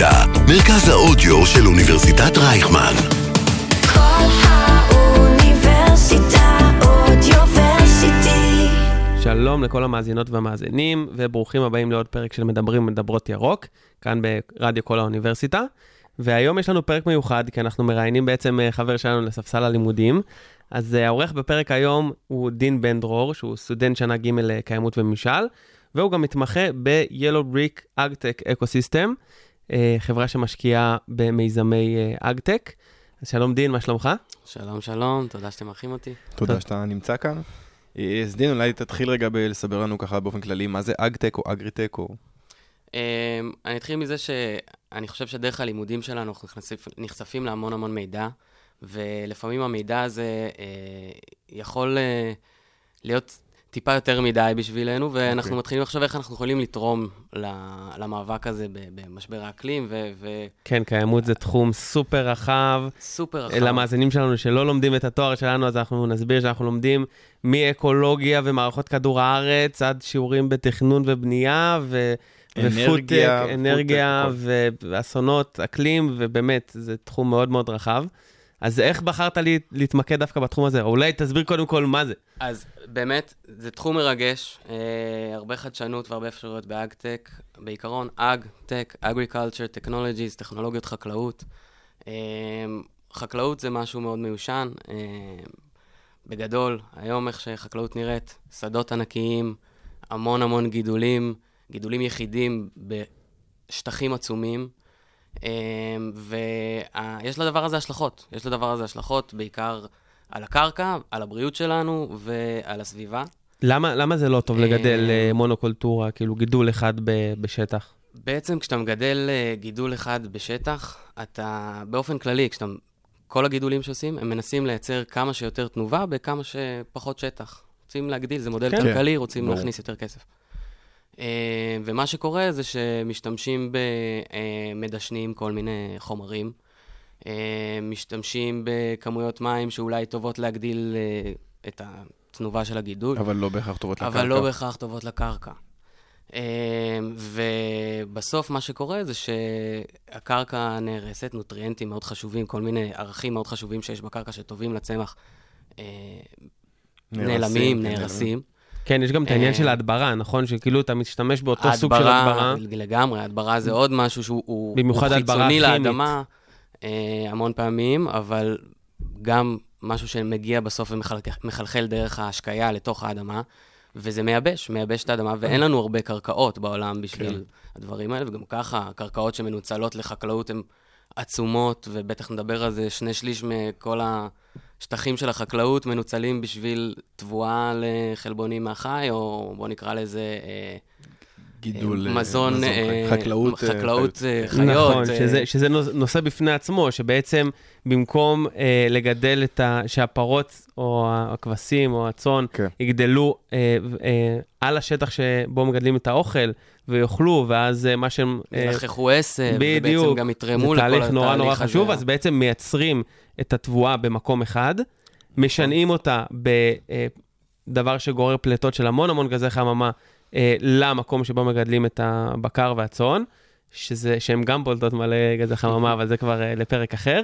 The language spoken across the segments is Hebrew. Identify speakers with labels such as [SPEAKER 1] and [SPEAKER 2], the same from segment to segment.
[SPEAKER 1] האוניברסיטה, מרכז האודיו של אוניברסיטת רייכמן.
[SPEAKER 2] כל האוניברסיטה אודיוורסיטי.
[SPEAKER 3] שלום לכל המאזינות והמאזינים, וברוכים הבאים לעוד פרק של מדברים ומדברות ירוק, כאן ברדיו כל האוניברסיטה. והיום יש לנו פרק מיוחד, כי אנחנו מראיינים בעצם אה, חבר שלנו לספסל הלימודים. אז אה, העורך בפרק היום הוא דין בן דרור, שהוא סטודנט שנה ג' לקיימות וממשל, והוא גם מתמחה ב-Yellow Brick AgTech Ecosystem, חברה שמשקיעה במיזמי AgTech. אז שלום דין, מה שלומך?
[SPEAKER 4] שלום, שלום, תודה שאתם מארחים אותי.
[SPEAKER 5] תודה שאתה נמצא כאן. אה, אז דין, אולי תתחיל רגע בלהסביר לנו ככה באופן כללי, מה זה AgTech או אגריטק או...
[SPEAKER 4] אמ, אני אתחיל מזה שאני חושב שדרך הלימודים שלנו אנחנו נחשפ- נחשפים להמון המון מידע, ולפעמים המידע הזה אה, יכול אה, להיות טיפה יותר מדי בשבילנו, ואנחנו
[SPEAKER 5] אוקיי.
[SPEAKER 4] מתחילים לחשוב איך אנחנו יכולים לתרום למאבק הזה במשבר האקלים,
[SPEAKER 3] כן, קיימות זה תחום סופר רחב.
[SPEAKER 4] וסופר רחב.
[SPEAKER 3] למאזינים שלנו שלא לומדים את התואר שלנו, אז אנחנו נסביר שאנחנו לומדים מאקולוגיה ומערכות כדור הארץ עד שיעורים בתכנון ובנייה, ו...
[SPEAKER 5] אנרגיה, פודטק,
[SPEAKER 3] אנרגיה. ו- ואסונות, אקלים, ובאמת, זה תחום מאוד מאוד רחב. אז איך בחרת לי להתמקד דווקא בתחום הזה? או אולי תסביר קודם כל מה זה.
[SPEAKER 4] אז באמת, זה תחום מרגש, אה, הרבה חדשנות והרבה אפשרויות ב AgTech. בעיקרון, AgTech, agriculture, technologies, טכנולוגיות חקלאות. אה, חקלאות זה משהו מאוד מיושן. אה, בגדול, היום איך שחקלאות נראית, שדות ענקיים, המון המון גידולים, גידולים יחידים בשטחים עצומים. ויש לדבר הזה השלכות. יש לדבר הזה השלכות בעיקר על הקרקע, על הבריאות שלנו ועל הסביבה.
[SPEAKER 3] למה, למה זה לא טוב לגדל אה, מונוקולטורה, כאילו גידול אחד ב- בשטח?
[SPEAKER 4] בעצם כשאתה מגדל אה, גידול אחד בשטח, אתה באופן כללי, כשאתה... כל הגידולים שעושים, הם מנסים לייצר כמה שיותר תנובה בכמה שפחות שטח. רוצים להגדיל, זה מודל
[SPEAKER 3] כן.
[SPEAKER 4] כלכלי, רוצים
[SPEAKER 5] ברור.
[SPEAKER 4] להכניס יותר כסף. אה, ומה שקורה זה שמשתמשים במדשנים כל מיני חומרים, אה, משתמשים בכמויות מים שאולי טובות להגדיל אה, את התנובה של הגידול.
[SPEAKER 5] אבל לא בהכרח טובות לקרקע.
[SPEAKER 4] אבל לא בהכרח טובות לקרקע. ובסוף מה שקורה זה שהקרקע נהרסת, נוטריאנטים מאוד חשובים, כל מיני ערכים מאוד חשובים שיש בקרקע שטובים לצמח, אה, נעלמים,
[SPEAKER 5] כן,
[SPEAKER 4] נהרסים.
[SPEAKER 3] כן, יש גם את העניין
[SPEAKER 4] אה,
[SPEAKER 3] של ההדברה, נכון? שכאילו אתה משתמש באותו סוג של הדברה.
[SPEAKER 4] לגמרי, הדברה זה עוד משהו שהוא חיצוני. לאדמה אה, המון פעמים, אבל גם משהו שמגיע בסוף ומחלחל דרך ההשקיה לתוך האדמה, וזה מייבש, מייבש את האדמה, ואין לנו הרבה קרקעות בעולם בשביל
[SPEAKER 5] כן.
[SPEAKER 4] הדברים האלה, וגם ככה, הקרקעות שמנוצלות לחקלאות הן עצומות, ובטח נדבר על זה, שני שליש מכל השטחים של החקלאות מנוצלים בשביל תבואה לחלבונים מהחי, או בוא נקרא לזה... אה,
[SPEAKER 5] גידול, אה,
[SPEAKER 4] מזון, אה,
[SPEAKER 5] חקלאות, אה,
[SPEAKER 4] חקלאות אה, חיות.
[SPEAKER 3] נכון, שזה, שזה נושא בפני עצמו, שבעצם במקום אה, לגדל את ה... שהפרות או הכבשים או הצאן
[SPEAKER 5] כן.
[SPEAKER 3] יגדלו אה, אה, על השטח שבו מגדלים את האוכל ויאכלו, ואז אה, מה שהם... אה,
[SPEAKER 4] ילחכו עשב,
[SPEAKER 3] בדיוק.
[SPEAKER 4] ובעצם גם יתרמו
[SPEAKER 3] זה
[SPEAKER 4] לכל
[SPEAKER 3] תהליך נורא נורא
[SPEAKER 4] התהליך
[SPEAKER 3] חשוב,
[SPEAKER 4] הזה.
[SPEAKER 3] אז בעצם מייצרים את התבואה במקום אחד, משנעים אותה בדבר שגורר פליטות של המון המון גזי חממה אה, למקום שבו מגדלים את הבקר והצאן, שזה, שהם גם פולטות מלא גזי חממה, אבל זה כבר אה, לפרק אחר.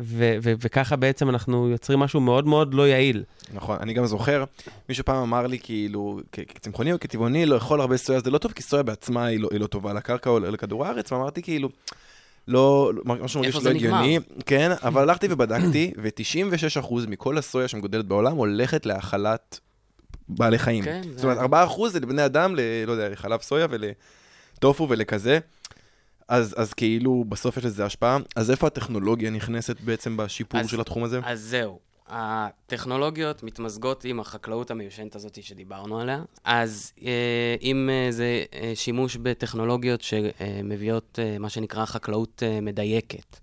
[SPEAKER 3] ו- ו- וככה בעצם אנחנו יוצרים משהו מאוד מאוד לא יעיל.
[SPEAKER 5] נכון, אני גם זוכר, מישהו פעם אמר לי כאילו, כ- כצמחוני או כטבעוני, לאכול הרבה סויה, זה לא טוב, כי סויה בעצמה היא לא, היא לא טובה לקרקע או לכדור הארץ, ואמרתי כאילו, לא, לא- משהו מרגיש לא? הגיוני, כן, אבל הלכתי ובדקתי, ו-96% מכל הסויה שמגודלת בעולם הולכת להאכלת בעלי חיים.
[SPEAKER 4] כן,
[SPEAKER 5] זאת אומרת, 4% זה לבני אדם, ל, לא יודע, לחלב סויה ולטופו ולכזה. אז, אז כאילו, בסוף יש לזה השפעה. אז איפה הטכנולוגיה נכנסת בעצם בשיפור
[SPEAKER 4] אז-
[SPEAKER 5] של התחום הזה?
[SPEAKER 4] אז זהו. הטכנולוגיות מתמזגות עם החקלאות המיושנת הזאת שדיברנו עליה. אז אה, אם אה, זה אה, שימוש בטכנולוגיות שמביאות אה, מה שנקרא חקלאות אה, מדייקת.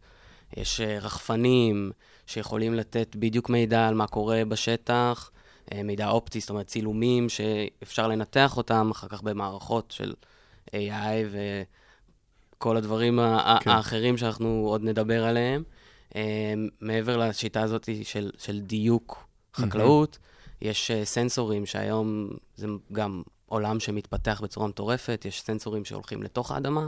[SPEAKER 4] יש אה, רחפנים שיכולים לתת בדיוק מידע על מה קורה בשטח, אה, מידע אופטי, זאת אומרת צילומים שאפשר לנתח אותם אחר כך במערכות של AI וכל הדברים
[SPEAKER 5] כן.
[SPEAKER 4] האחרים שאנחנו עוד נדבר עליהם. אה, מעבר לשיטה הזאת של, של דיוק חקלאות, יש אה, סנסורים שהיום זה גם עולם שמתפתח בצורה מטורפת, יש סנסורים שהולכים לתוך האדמה,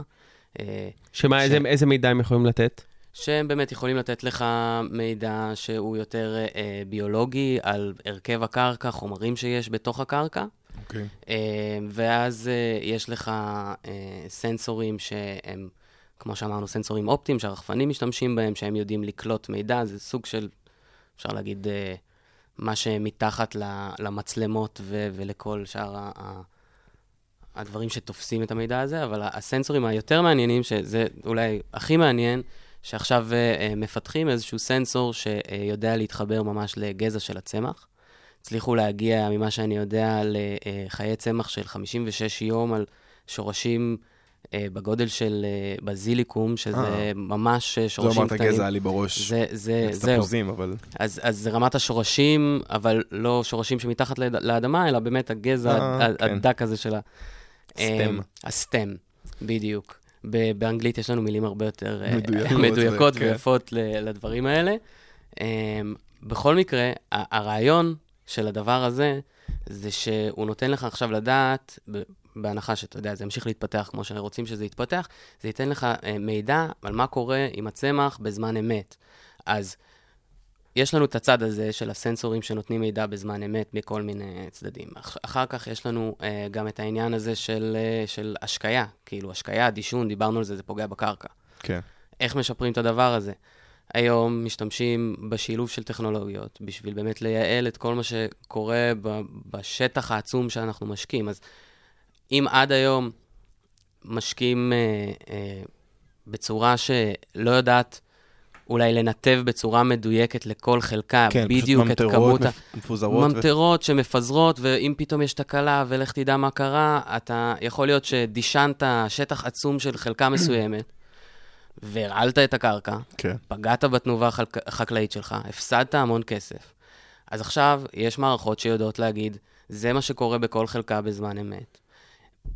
[SPEAKER 4] אה,
[SPEAKER 3] שמה,
[SPEAKER 4] ש-
[SPEAKER 3] איזה, איזה מידע הם יכולים לתת?
[SPEAKER 4] שהם באמת יכולים לתת לך מידע שהוא יותר אה, ביולוגי על הרכב הקרקע, חומרים שיש בתוך הקרקע,
[SPEAKER 5] אוקיי.
[SPEAKER 4] אה, ואז אה, יש לך אה, סנסורים שהם, כמו שאמרנו, סנסורים אופטיים שהרחפנים משתמשים בהם, שהם יודעים לקלוט מידע, זה סוג של, אפשר להגיד, מה שמתחת למצלמות ו- ולכל שאר ה- הדברים שתופסים את המידע הזה, אבל הסנסורים היותר מעניינים, שזה אולי הכי מעניין, שעכשיו מפתחים איזשהו סנסור שיודע להתחבר ממש לגזע של הצמח. הצליחו להגיע, ממה שאני יודע, לחיי צמח של 56 יום על שורשים אה, בגודל של אה, בזיליקום, שזה
[SPEAKER 5] אה.
[SPEAKER 4] ממש אה,
[SPEAKER 5] לא
[SPEAKER 4] שורשים
[SPEAKER 5] אמרת
[SPEAKER 4] קטנים.
[SPEAKER 5] גזע, היה לי בראש.
[SPEAKER 4] זה, זה, זהו.
[SPEAKER 5] תפוזים, אבל...
[SPEAKER 4] אז, אז זה רמת השורשים, אבל לא שורשים שמתחת לאד- לאדמה, אלא באמת הגזע
[SPEAKER 5] אה, כן.
[SPEAKER 4] הדק הזה של ה...
[SPEAKER 5] סטם.
[SPEAKER 4] הסטם, בדיוק. באנגלית יש לנו מילים הרבה יותר
[SPEAKER 5] מדויקות,
[SPEAKER 4] מדויקות
[SPEAKER 5] כן.
[SPEAKER 4] ויפות ל- לדברים האלה. בכל מקרה, הרעיון של הדבר הזה, זה שהוא נותן לך עכשיו לדעת, בהנחה שאתה יודע, זה ימשיך להתפתח כמו שרוצים שזה יתפתח, זה ייתן לך אה, מידע על מה קורה עם הצמח בזמן אמת. אז יש לנו את הצד הזה של הסנסורים שנותנים מידע בזמן אמת מכל מיני צדדים. אח- אחר כך יש לנו אה, גם את העניין הזה של, אה, של השקיה, כאילו השקיה, דישון, דיברנו על זה, זה פוגע בקרקע.
[SPEAKER 5] כן.
[SPEAKER 4] איך משפרים את הדבר הזה? היום משתמשים בשילוב של טכנולוגיות בשביל באמת לייעל את כל מה שקורה ב- בשטח העצום שאנחנו משקיעים. אז אם עד היום משקיעים אה, אה, בצורה שלא יודעת אולי לנתב בצורה מדויקת לכל חלקה,
[SPEAKER 5] כן,
[SPEAKER 4] בדיוק
[SPEAKER 5] פשוט
[SPEAKER 4] את
[SPEAKER 5] ממטרות
[SPEAKER 4] כמות ה...
[SPEAKER 5] מפ- מפוזרות. ו-
[SPEAKER 4] ממטרות שמפזרות, ואם פתאום יש תקלה ולך תדע מה קרה, אתה יכול להיות שדישנת שטח עצום של חלקה מסוימת, והרעלת את הקרקע,
[SPEAKER 5] כן.
[SPEAKER 4] פגעת בתנובה החקלאית שלך, הפסדת המון כסף. אז עכשיו יש מערכות שיודעות להגיד, זה מה שקורה בכל חלקה בזמן אמת.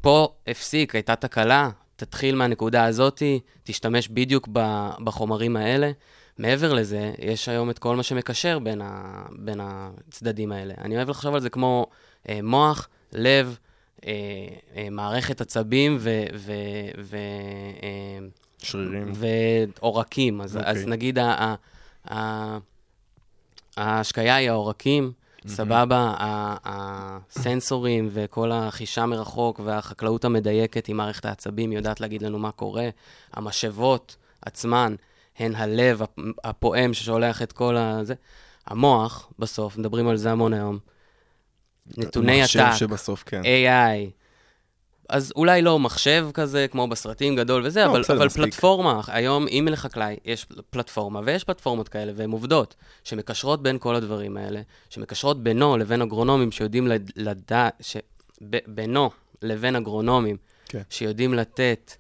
[SPEAKER 4] פה הפסיק, הייתה תקלה, תתחיל מהנקודה הזאתי, תשתמש בדיוק בחומרים האלה. מעבר לזה, יש היום את כל מה שמקשר בין, ה, בין הצדדים האלה. אני אוהב לחשוב על זה כמו אה, מוח, לב, אה, אה, מערכת עצבים ו... ו, ו אה,
[SPEAKER 5] שרירים.
[SPEAKER 4] ועורקים. אז, okay. אז
[SPEAKER 5] אוקיי.
[SPEAKER 4] נגיד ה- ה- ה- ההשקיה היא העורקים, סבבה, ה- הסנסורים וכל החישה מרחוק והחקלאות המדייקת עם מערכת העצבים יודעת להגיד לנו מה קורה. המשאבות עצמן הן הלב הפ- הפועם ששולח את כל ה... זה. המוח, בסוף, מדברים על זה המון היום. נתוני עתק,
[SPEAKER 5] שבסוף, כן.
[SPEAKER 4] AI. אז אולי לא מחשב כזה, כמו בסרטים גדול וזה,
[SPEAKER 5] לא,
[SPEAKER 4] אבל, אבל
[SPEAKER 5] מספיק.
[SPEAKER 4] פלטפורמה, היום אם לחקלאי יש פלטפורמה, ויש פלטפורמות כאלה, והן עובדות, שמקשרות בין כל הדברים האלה, שמקשרות בינו לבין אגרונומים שיודעים לד- לדעת, ש... ב- בינו לבין אגרונומים,
[SPEAKER 5] כן.
[SPEAKER 4] שיודעים לתת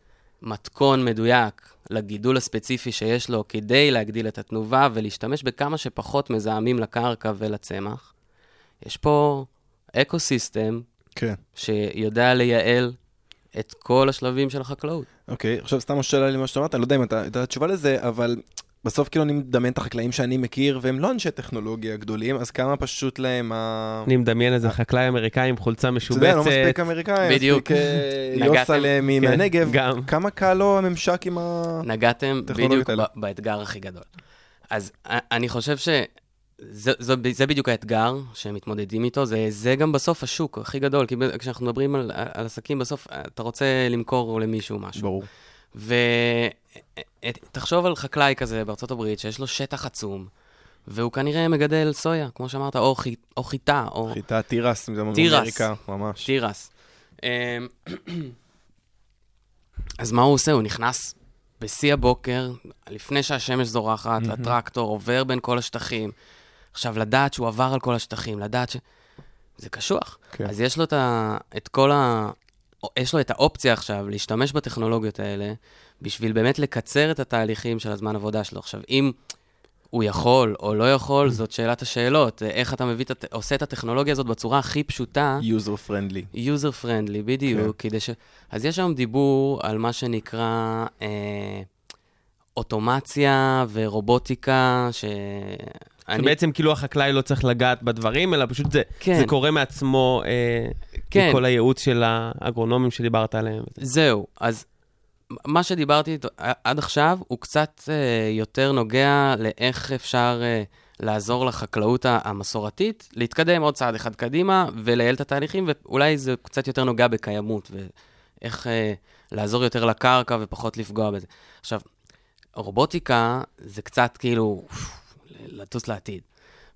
[SPEAKER 4] מתכון מדויק לגידול הספציפי שיש לו כדי להגדיל את התנובה ולהשתמש בכמה שפחות מזהמים לקרקע ולצמח. יש פה ecosystem
[SPEAKER 5] כן.
[SPEAKER 4] שיודע לייעל את כל השלבים של החקלאות.
[SPEAKER 5] אוקיי, עכשיו סתם שאלה לי מה שאתה אמרת, אני לא יודע אם אתה יודע תשובה לזה, אבל בסוף כאילו אני מדמיין את החקלאים שאני מכיר, והם לא אנשי טכנולוגיה גדולים, אז כמה פשוט להם ה...
[SPEAKER 3] אני מדמיין איזה חקלאי אמריקאי עם חולצה
[SPEAKER 5] אתה
[SPEAKER 3] משובצת.
[SPEAKER 5] יודע, לא מספיק אמריקאי,
[SPEAKER 4] בדיוק.
[SPEAKER 5] מספיק אה,
[SPEAKER 4] נגעתם.
[SPEAKER 3] כן,
[SPEAKER 5] מהנגב,
[SPEAKER 3] גם.
[SPEAKER 5] כמה קל לו הממשק עם.
[SPEAKER 4] נגעתם
[SPEAKER 5] הטכנולוגיות
[SPEAKER 4] בדיוק
[SPEAKER 5] האלה.
[SPEAKER 4] ב- באתגר הכי גדול. אז אני חושב שזה זה, זה בדיוק האתגר שהם מתמודדים איתו, זה, זה גם בסוף השוק הכי גדול, כי כשאנחנו מדברים על, על עסקים, בסוף אתה רוצה למכור למישהו משהו.
[SPEAKER 5] ברור.
[SPEAKER 4] ותחשוב על חקלאי כזה בארצות הברית, שיש לו שטח עצום, והוא כנראה מגדל סויה, כמו שאמרת, או, חי, או חיטה, או
[SPEAKER 5] חיטה תירס, זה
[SPEAKER 4] תירס.
[SPEAKER 5] באמריקה, ממש.
[SPEAKER 4] תירס. אמ, אז מה הוא עושה? הוא נכנס בשיא הבוקר, לפני שהשמש זורחת, לטרקטור, עובר בין כל השטחים. עכשיו, לדעת שהוא עבר על כל השטחים, לדעת ש... זה קשוח.
[SPEAKER 5] כן.
[SPEAKER 4] אז יש לו את, ה... את כל ה... יש לו את האופציה עכשיו להשתמש בטכנולוגיות האלה, בשביל באמת לקצר את התהליכים של הזמן עבודה שלו. עכשיו, אם הוא יכול או לא יכול, זאת שאלת השאלות. איך אתה מביא, את עושה את הטכנולוגיה הזאת בצורה הכי פשוטה,
[SPEAKER 5] user friendly.
[SPEAKER 4] user friendly, בדיוק,
[SPEAKER 5] כן.
[SPEAKER 4] כדי ש... אז יש היום דיבור על מה שנקרא אה, אוטומציה ורובוטיקה, ש... אני-
[SPEAKER 3] שבעצם כאילו החקלאי לא צריך לגעת בדברים, אלא פשוט זה,
[SPEAKER 4] כן.
[SPEAKER 3] זה קורה מעצמו, אה,
[SPEAKER 4] כן.
[SPEAKER 3] מכל הייעוץ של האגרונומים שדיברת עליהם.
[SPEAKER 4] זהו, אז מה שדיברתי עד עכשיו, הוא קצת אה, יותר נוגע לאיך אפשר אה, לעזור לחקלאות המסורתית, להתקדם עוד צעד אחד קדימה ולייעל את התהליכים, ואולי זה קצת יותר נוגע בקיימות, ואיך אה, לעזור יותר לקרקע ופחות לפגוע בזה. עכשיו, רובוטיקה זה קצת כאילו לטוס לעתיד.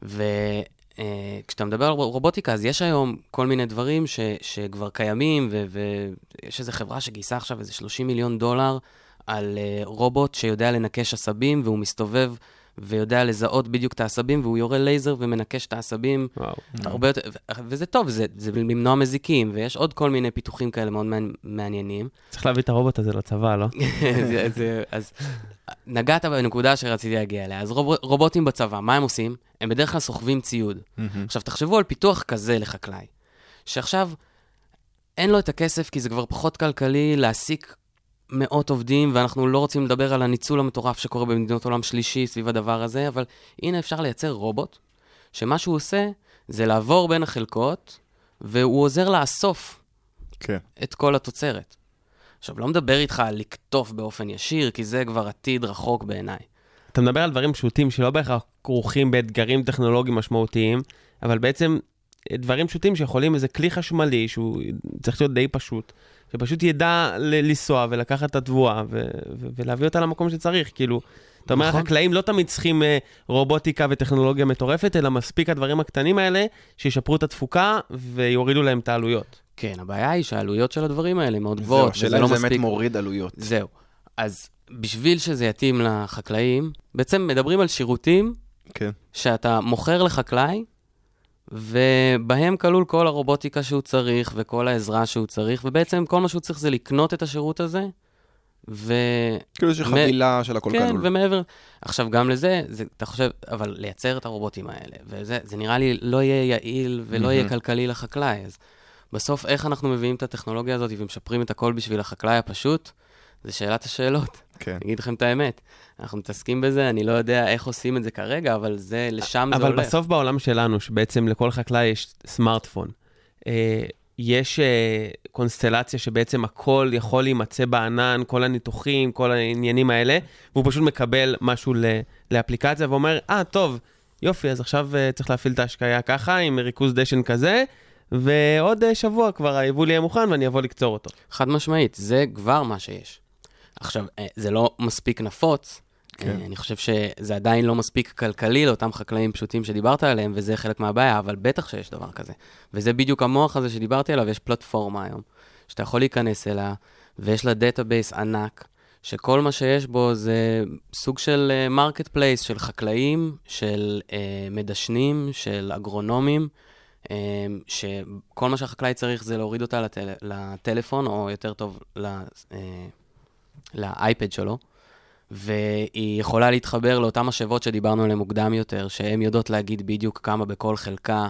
[SPEAKER 4] וכשאתה מדבר על רובוטיקה, אז יש היום כל מיני דברים ש, שכבר קיימים, ו, ויש איזו חברה שגייסה עכשיו איזה 30 מיליון דולר על uh, רובוט שיודע לנקש עשבים, והוא מסתובב ויודע לזהות בדיוק את העשבים, והוא יורה לייזר ומנקש את העשבים.
[SPEAKER 3] וואו.
[SPEAKER 4] הרבה יותר, וזה טוב, זה, זה למנוע מזיקים, ויש עוד כל מיני פיתוחים כאלה מאוד מעניינים.
[SPEAKER 3] צריך להביא את הרובוט הזה לצבא, לא?
[SPEAKER 4] זה, זה, אז נגעת בנקודה שרציתי להגיע אליה. אז רוב, רובוטים בצבא, מה הם עושים? הם בדרך כלל סוחבים ציוד. עכשיו, תחשבו על פיתוח כזה לחקלאי, שעכשיו אין לו את הכסף כי זה כבר פחות כלכלי להעסיק מאות עובדים, ואנחנו לא רוצים לדבר על הניצול המטורף שקורה במדינות עולם שלישי סביב הדבר הזה, אבל הנה אפשר לייצר רובוט, שמה שהוא עושה זה לעבור בין החלקות, והוא עוזר לאסוף
[SPEAKER 5] כן.
[SPEAKER 4] את כל התוצרת. עכשיו, לא מדבר איתך על לקטוף באופן ישיר, כי זה כבר עתיד רחוק בעיניי.
[SPEAKER 3] אתה מדבר על דברים פשוטים שלא בהכרח כרוכים באתגרים טכנולוגיים משמעותיים, אבל בעצם אה, דברים פשוטים שיכולים איזה כלי חשמלי שהוא צריך להיות די פשוט, שפשוט ידע ל- לנסוע ולקחת את התבואה ו- ו- ולהביא אותה למקום שצריך, כאילו. אתה אומר,
[SPEAKER 4] נכון.
[SPEAKER 3] החקלאים לא תמיד צריכים אה, רובוטיקה וטכנולוגיה מטורפת, אלא מספיק הדברים הקטנים האלה שישפרו את התפוקה ויורידו להם את העלויות.
[SPEAKER 4] כן, הבעיה היא שהעלויות של הדברים האלה מאוד
[SPEAKER 5] זהו,
[SPEAKER 4] גבוהות,
[SPEAKER 5] השאלה
[SPEAKER 4] וזה
[SPEAKER 5] אם
[SPEAKER 4] לא
[SPEAKER 5] זה באמת
[SPEAKER 4] מספיק.
[SPEAKER 5] מוריד עלויות.
[SPEAKER 4] זהו. אז בשביל שזה יתאים לחקלאים, בעצם מדברים על שירותים
[SPEAKER 5] כן.
[SPEAKER 4] שאתה מוכר לחקלאי, ובהם כלול כל הרובוטיקה שהוא צריך וכל העזרה שהוא צריך, ובעצם כל מה שהוא צריך זה לקנות את השירות הזה, ו...
[SPEAKER 5] כאילו יש חבילה של הכל
[SPEAKER 4] כן,
[SPEAKER 5] כלול.
[SPEAKER 4] ומעבר... עכשיו, גם לזה, זה, אתה חושב, אבל לייצר את הרובוטים האלה, וזה זה נראה לי לא יהיה יעיל ולא יהיה
[SPEAKER 5] מהמם.
[SPEAKER 4] כלכלי לחקלאי. אז בסוף, איך אנחנו מביאים את הטכנולוגיה הזאת ומשפרים את הכל בשביל החקלאי הפשוט? זה שאלת השאלות.
[SPEAKER 5] כן.
[SPEAKER 4] אני אגיד לכם את האמת. אנחנו מתעסקים בזה, אני לא יודע איך עושים את זה כרגע, אבל זה, לשם זה
[SPEAKER 3] אבל
[SPEAKER 4] הולך.
[SPEAKER 3] בסוף בעולם שלנו, שבעצם לכל חקלאי יש סמארטפון, אה, יש אה, קונסטלציה שבעצם הכל יכול להימצא בענן, כל הניתוחים, כל העניינים האלה, והוא פשוט מקבל משהו לאפליקציה ואומר, אה, טוב, יופי, אז עכשיו אה, צריך להפעיל את ההשקיה ככה, עם ריכוז דשן כזה, ועוד שבוע כבר היבול יהיה מוכן ואני אבוא לקצור אותו.
[SPEAKER 4] חד משמעית, זה כבר מה שיש. עכשיו, אה, זה לא מספיק נפוץ.
[SPEAKER 5] כן.
[SPEAKER 4] אה, אני חושב שזה עדיין לא מספיק כלכלי לאותם חקלאים פשוטים שדיברת עליהם, וזה חלק מהבעיה, אבל בטח שיש דבר כזה. וזה בדיוק המוח הזה שדיברתי עליו, יש פלטפורמה היום, שאתה יכול להיכנס אליה, ויש לה database ענק, שכל מה שיש בו זה סוג של marketplace של חקלאים, של אה, מדשנים, של אגרונומים, אמ, שכל מה שהחקלאי צריך זה להוריד אותה לטל, לטלפון, או יותר טוב, ל, אה, לאייפד שלו, והיא יכולה להתחבר לאותן משאבות שדיברנו עליהן מוקדם יותר, שהן יודעות להגיד בדיוק כמה בכל חלקה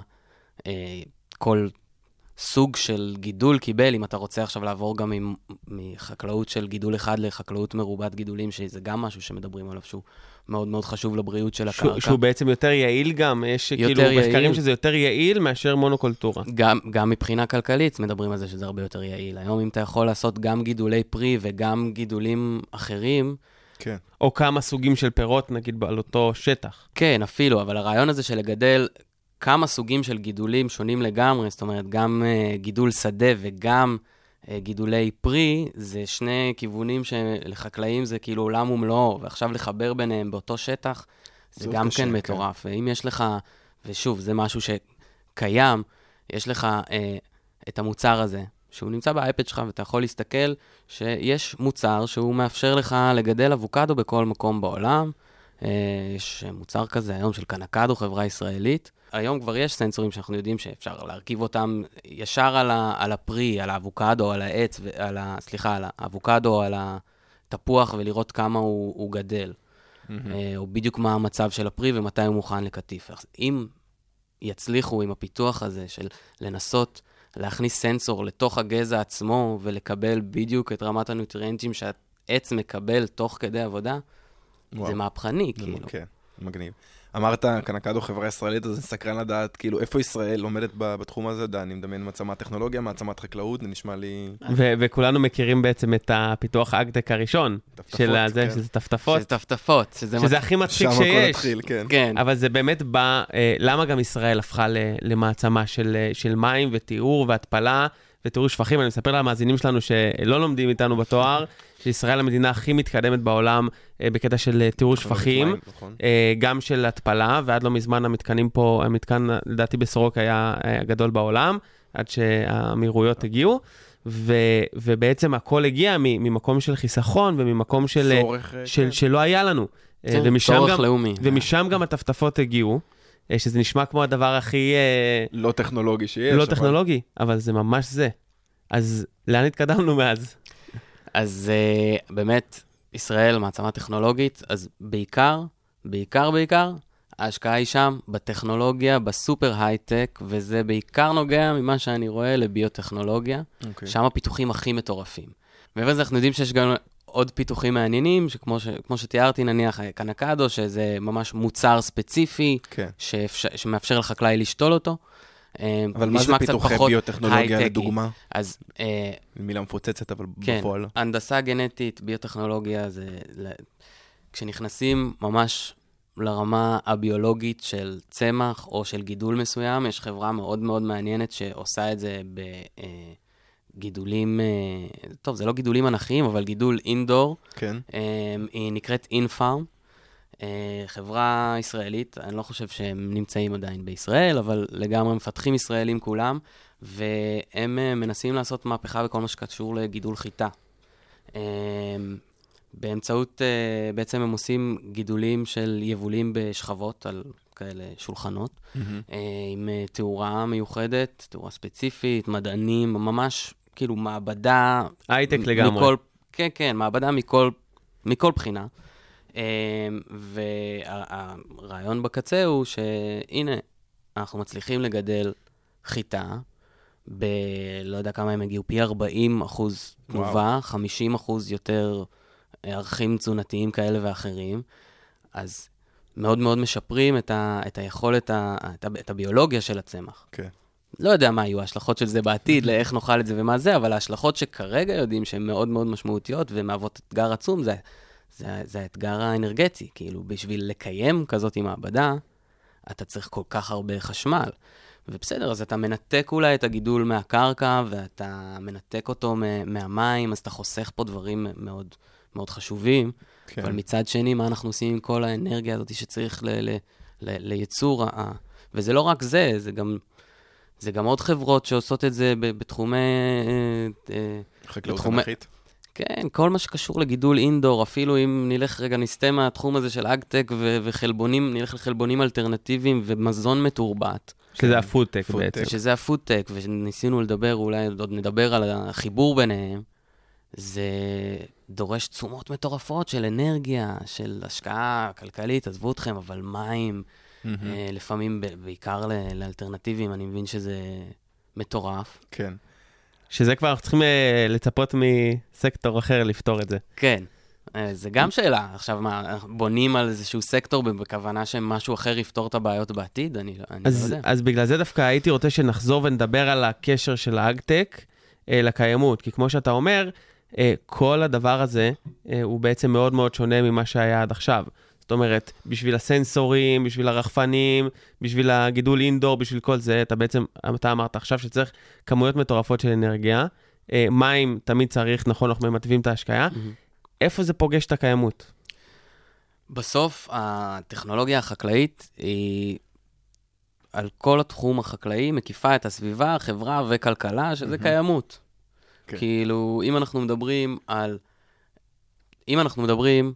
[SPEAKER 4] uh, כל סוג של גידול קיבל, אם אתה רוצה עכשיו לעבור גם עם- מחקלאות של גידול אחד לחקלאות מרובת גידולים, שזה גם משהו שמדברים עליו, שהוא מאוד מאוד חשוב לבריאות של
[SPEAKER 3] שהוא,
[SPEAKER 4] הקרקע.
[SPEAKER 3] שהוא בעצם יותר יעיל גם, יש
[SPEAKER 4] יותר
[SPEAKER 3] כאילו מחקרים
[SPEAKER 4] יעיל.
[SPEAKER 3] שזה יותר יעיל מאשר מונוקולטורה.
[SPEAKER 4] גם, גם מבחינה כלכלית מדברים על זה שזה הרבה יותר יעיל. היום אם אתה יכול לעשות גם גידולי פרי וגם גידולים אחרים,
[SPEAKER 5] כן.
[SPEAKER 3] או כמה סוגים של פירות, נגיד, על אותו שטח.
[SPEAKER 4] כן, אפילו, אבל הרעיון הזה של לגדל כמה סוגים של גידולים שונים לגמרי, זאת אומרת, גם uh, גידול שדה וגם uh, גידולי פרי, זה שני כיוונים שלחקלאים זה כאילו עולם ומלואו, ועכשיו לחבר ביניהם באותו שטח, זה גם
[SPEAKER 5] קשה,
[SPEAKER 4] כן
[SPEAKER 5] כן.
[SPEAKER 4] מטורף. ואם יש לך, ושוב, זה משהו שקיים, יש לך uh, את המוצר הזה, שהוא נמצא באייפד שלך, ואתה יכול להסתכל שיש מוצר שהוא מאפשר לך לגדל אבוקדו בכל מקום בעולם. אה, יש מוצר כזה היום של קנקדו, חברה ישראלית. היום כבר יש סנסורים שאנחנו יודעים שאפשר להרכיב אותם ישר על, ה, על הפרי, על האבוקדו, על העץ, על ה, סליחה, על האבוקדו, על התפוח, ולראות כמה הוא, הוא גדל. אה, או בדיוק מה המצב של הפרי ומתי הוא מוכן לקטיף. אם יצליחו עם הפיתוח הזה של לנסות להכניס סנסור לתוך הגזע עצמו ולקבל בדיוק את רמת הנוטריאנטים שהעץ מקבל תוך כדי עבודה,
[SPEAKER 5] וואו.
[SPEAKER 4] זה מהפכני,
[SPEAKER 5] זה
[SPEAKER 4] כאילו.
[SPEAKER 5] כן, מגניב. אמרת, קנקדו חברה ישראלית, אז אני סקרן לדעת, כאילו, איפה ישראל עומדת בתחום הזה? אני מדמיין מעצמת טכנולוגיה, מעצמת חקלאות, זה נשמע לי...
[SPEAKER 3] וכולנו מכירים בעצם את הפיתוח האגטק הראשון,
[SPEAKER 5] טפטפות,
[SPEAKER 3] של הזה,
[SPEAKER 5] כן.
[SPEAKER 3] שזה טפטפות,
[SPEAKER 4] שזה טפטפות, שזה...
[SPEAKER 3] הכי מצחיק
[SPEAKER 5] שם הכל
[SPEAKER 3] שיש.
[SPEAKER 5] התחיל, כן.
[SPEAKER 4] כן.
[SPEAKER 3] אבל זה באמת בא, אה, למה גם ישראל הפכה למעצמה של, אה, של מים וטיהור והתפלה וטיהור שפכים? אני מספר למאזינים שלנו שלא לומדים איתנו בתואר, שישראל המדינה הכי מתקדמת בעולם אה, בקטע של אה, טיהור שפכים.
[SPEAKER 5] נכון.
[SPEAKER 3] אה, גם של התפלה, ועד לא מזמן המתקנים פה, המתקן לדעתי בסורוק היה אה, הגדול בעולם, עד שהאמירויות הגיעו, ו, ובעצם הכל הגיע ממקום של חיסכון וממקום של, אה,
[SPEAKER 5] צורך,
[SPEAKER 3] של,
[SPEAKER 5] כן.
[SPEAKER 3] שלא היה לנו. ומשם
[SPEAKER 4] צורך
[SPEAKER 3] גם,
[SPEAKER 4] לאומי.
[SPEAKER 3] ומשם גם הטפטפות הגיעו, שזה נשמע כמו הדבר הכי
[SPEAKER 5] לא טכנולוגי שיש.
[SPEAKER 3] לא
[SPEAKER 5] אבל-
[SPEAKER 3] טכנולוגי, אבל זה ממש זה. אז לאן התקדמנו מאז?
[SPEAKER 4] אז uh, באמת, ישראל מעצמה טכנולוגית, אז בעיקר, בעיקר בעיקר, ההשקעה היא שם, בטכנולוגיה, בסופר הייטק, וזה בעיקר נוגע ממה שאני רואה לביוטכנולוגיה,
[SPEAKER 5] אוקיי.
[SPEAKER 4] שם הפיתוחים הכי מטורפים. מעבר לזה, אנחנו יודעים שיש גם עוד פיתוחים מעניינים, שכמו ש, כמו שתיארתי, נניח קנקדו, שזה ממש מוצר ספציפי,
[SPEAKER 5] כן.
[SPEAKER 4] שאפשר, שמאפשר לחקלאי לשתול אותו. אה,
[SPEAKER 5] אבל מה זה פיתוחי ביוטכנולוגיה. לדוגמה?
[SPEAKER 4] אז אה,
[SPEAKER 5] מילה מפוצצת, אבל
[SPEAKER 4] כן,
[SPEAKER 5] בפועל.
[SPEAKER 4] הנדסה גנטית, ביוטכנולוגיה, זה... כשנכנסים ממש לרמה הביולוגית של צמח או של גידול מסוים, יש חברה מאוד מאוד מעניינת שעושה את זה בגידולים, טוב, זה לא גידולים אנכיים, אבל גידול אינדור,
[SPEAKER 5] כן.
[SPEAKER 4] היא נקראת אינפארם. חברה ישראלית, אני לא חושב שהם נמצאים עדיין בישראל, אבל לגמרי מפתחים ישראלים כולם, והם אה, מנסים לעשות מהפכה בכל מה שקשור לגידול חיטה. אה, באמצעות, אה, בעצם הם עושים גידולים של יבולים בשכבות על כאלה שולחנות. אה, עם אה, תאורה מיוחדת, תאורה ספציפית, מדענים, ממש כאילו מעבדה
[SPEAKER 3] הייטק לגמרי.
[SPEAKER 4] מכל, כן, כן, מעבדה מכל, מכל בחינה. אמ, והרעיון בקצה הוא שהנה, אנחנו מצליחים לגדל חיטה, ב... לא יודע כמה הם הגיעו, פי 40 אחוז תנובה, 50 אחוז יותר ערכים תזונתיים כאלה ואחרים. אז מאוד מאוד משפרים את, ה... את היכולת, ה... את, ה... את הביולוגיה של הצמח.
[SPEAKER 5] כן.
[SPEAKER 4] לא יודע מה יהיו ההשלכות של זה בעתיד, לאיך נאכל את זה ומה זה, אבל ההשלכות שכרגע יודעים שהן מאוד מאוד משמעותיות ומהוות אתגר עצום, זה, זה, זה האתגר האנרגטי. כאילו, בשביל לקיים כזאת מעבדה, אתה צריך כל כך הרבה חשמל. ובסדר, אז אתה מנתק אולי את הגידול מהקרקע, ואתה מנתק אותו מהמים, אז אתה חוסך פה דברים מאוד, מאוד חשובים.
[SPEAKER 5] כן.
[SPEAKER 4] אבל מצד שני, מה אנחנו עושים עם כל האנרגיה הזאת שצריך ל- ל- ל- לייצור? ה- וזה לא רק זה, זה גם, זה גם עוד חברות שעושות את זה בתחומי... אה, אה,
[SPEAKER 5] חקלאות
[SPEAKER 4] בתחומי-
[SPEAKER 5] אנכית.
[SPEAKER 4] כן, כל מה שקשור לגידול indoor, אפילו אם נלך רגע, נסטה מהתחום הזה של AgTech ו- וחלבונים, נלך לחלבונים אלטרנטיביים ומזון מתורבת,
[SPEAKER 3] שזה ה
[SPEAKER 5] FoodTech FoodTech.
[SPEAKER 3] בעצם.
[SPEAKER 4] שזה הפודטק, וניסינו לדבר, אולי עוד נדבר על החיבור ביניהם, זה דורש תשומות מטורפות של אנרגיה, של השקעה כלכלית, עזבו אתכם, אבל מים. אה, לפעמים, בעיקר לאלטרנטיביים, אני מבין שזה מטורף.
[SPEAKER 5] כן.
[SPEAKER 3] שזה כבר אנחנו צריכים אה, לצפות מסקטור אחר לפתור את זה.
[SPEAKER 4] כן, אה, זה גם שאלה. עכשיו, מה, בונים על איזשהו סקטור בכוונה שמשהו אחר יפתור את הבעיות בעתיד? אני, לא- אני לא
[SPEAKER 3] אז,
[SPEAKER 4] יודע.
[SPEAKER 3] אז בגלל זה דווקא הייתי רוצה שנחזור ונדבר על הקשר של האגטק אה, לקיימות, כי כמו שאתה אומר, אה, כל הדבר הזה אה, הוא בעצם מאוד מאוד שונה ממה שהיה עד עכשיו. זאת אומרת, בשביל הסנסורים, בשביל הרחפנים, בשביל הגידול אינדור, בשביל כל זה, אתה בעצם, אתה אמרת עכשיו שצריך כמויות מטורפות של אנרגיה. אה, מים תמיד צריך, נכון, אנחנו ממטבים את ההשקיה.
[SPEAKER 4] מהמם.
[SPEAKER 3] איפה זה פוגש את הקיימות?
[SPEAKER 4] בסוף, הטכנולוגיה החקלאית היא על כל התחום החקלאי, מקיפה את הסביבה, החברה וכלכלה, שזה קיימות.
[SPEAKER 5] כן.
[SPEAKER 4] כאילו, אם אנחנו מדברים על... אם אנחנו מדברים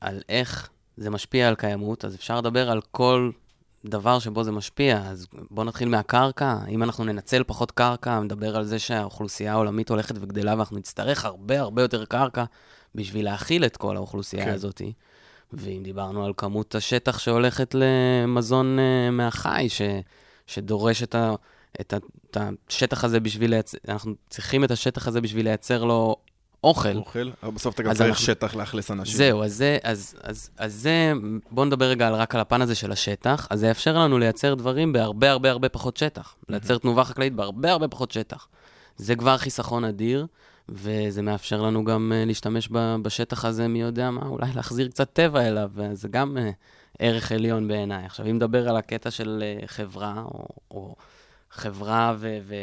[SPEAKER 4] על איך זה משפיע על קיימות, אז אפשר לדבר על כל דבר שבו זה משפיע. אז בואו נתחיל מהקרקע. אם אנחנו ננצל פחות קרקע, נדבר על זה שהאוכלוסייה העולמית הולכת וגדלה, ואנחנו נצטרך הרבה הרבה יותר קרקע בשביל להכיל את כל האוכלוסייה
[SPEAKER 5] כן.
[SPEAKER 4] הזאת. ואם דיברנו על כמות השטח שהולכת למזון uh, מהחי, ש, שדורש את, ה, את, ה, את השטח הזה בשביל לייצר, אנחנו צריכים את השטח הזה בשביל לייצר לו אוכל.
[SPEAKER 5] אוכל, אבל בסוף אתה גם צריך
[SPEAKER 4] אנחנו-
[SPEAKER 5] שטח לאכלס אנשים.
[SPEAKER 4] זהו, אז זה, אז, אז, אז זה, בואו נדבר רגע על, רק על הפן הזה של השטח, אז זה יאפשר לנו לייצר דברים בהרבה הרבה הרבה פחות שטח. לייצר תנובה חקלאית בהרבה הרבה פחות שטח. זה כבר חיסכון אדיר, וזה מאפשר לנו גם uh, להשתמש ב, בשטח הזה, מי יודע מה, אולי להחזיר קצת טבע אליו, וזה גם uh, ערך עליון בעיניי. עכשיו, אם נדבר על הקטע של uh, חברה, או, או חברה ו... ו